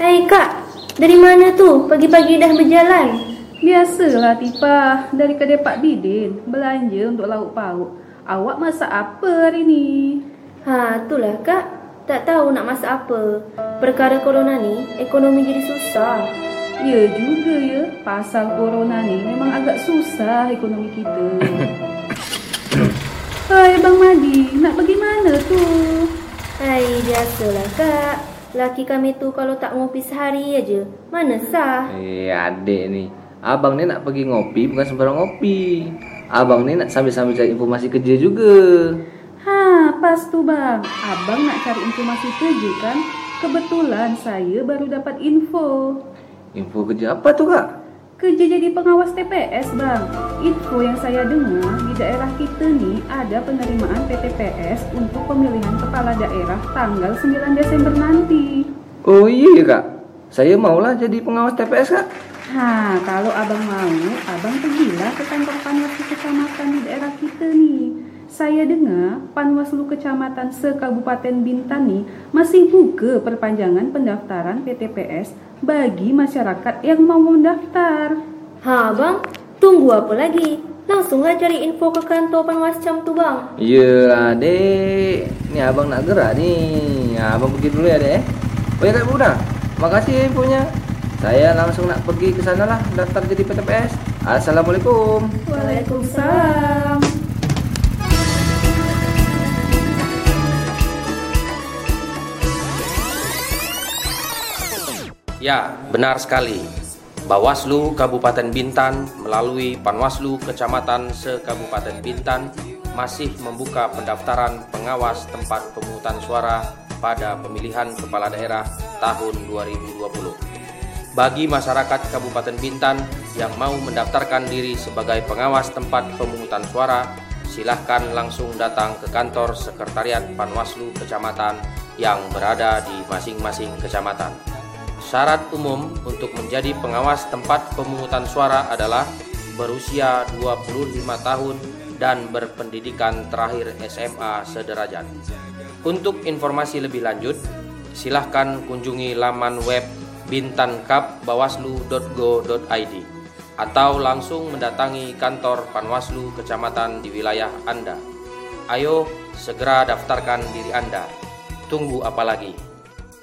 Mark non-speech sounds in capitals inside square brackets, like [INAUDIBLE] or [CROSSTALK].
Hei kak, dari mana tuh pagi-pagi dah berjalan? Biasalah Tipa, dari kedai Pak Didin, belanja untuk lauk pauk. Awak masak apa hari ni? Ha, itulah kak. Tak tahu nak masak apa. Perkara corona ni, ekonomi jadi susah. Ya juga ya, pasal corona ni memang agak susah ekonomi kita. [COUGHS] Hai Bang Madi, nak pergi mana tu? Hai, biasalah kak. Laki kami tu kalau tak ngopi sehari aja, mana sah? Eh adik ni Abang ni nak pergi ngopi bukan sembarang ngopi Abang ni nak sambil-sambil cari informasi kerja juga Ha, pas tu bang. Abang nak cari informasi kerja kan? Kebetulan saya baru dapat info. Info kerja apa tu kak? Kerja jadi pengawas TPS bang. Info yang saya dengar di daerah kita ni ada penerimaan PTPS untuk pemilihan kepala daerah tanggal 9 Desember nanti. Oh iya kak Saya maulah jadi pengawas TPS kak Ha, kalau abang mau, abang pergilah ke kantor Panwaslu Kecamatan di daerah kita nih. Saya dengar Panwaslu Kecamatan se-Kabupaten Bintan nih masih buka perpanjangan pendaftaran PTPS bagi masyarakat yang mau mendaftar. Ha bang, tunggu apa lagi? Langsunglah cari info ke kantor penwascam tu bang. Ya adik Ni abang nak gerak ni ha, Abang pergi dulu ya adik eh Oh ya kak Buna Makasih ya infonya Saya langsung nak pergi ke sana lah Daftar jadi PTPS Assalamualaikum Waalaikumsalam. Ya, benar sekali. Bawaslu Kabupaten Bintan melalui Panwaslu Kecamatan se-Kabupaten Bintan masih membuka pendaftaran pengawas tempat pemungutan suara pada pemilihan kepala daerah tahun 2020. Bagi masyarakat Kabupaten Bintan yang mau mendaftarkan diri sebagai pengawas tempat pemungutan suara, silahkan langsung datang ke kantor Sekretariat Panwaslu Kecamatan yang berada di masing-masing kecamatan. Syarat umum untuk menjadi pengawas tempat pemungutan suara adalah berusia 25 tahun dan berpendidikan terakhir SMA sederajat. Untuk informasi lebih lanjut, silahkan kunjungi laman web bintankapbawaslu.go.id atau langsung mendatangi kantor Panwaslu kecamatan di wilayah Anda. Ayo segera daftarkan diri Anda. Tunggu apa lagi?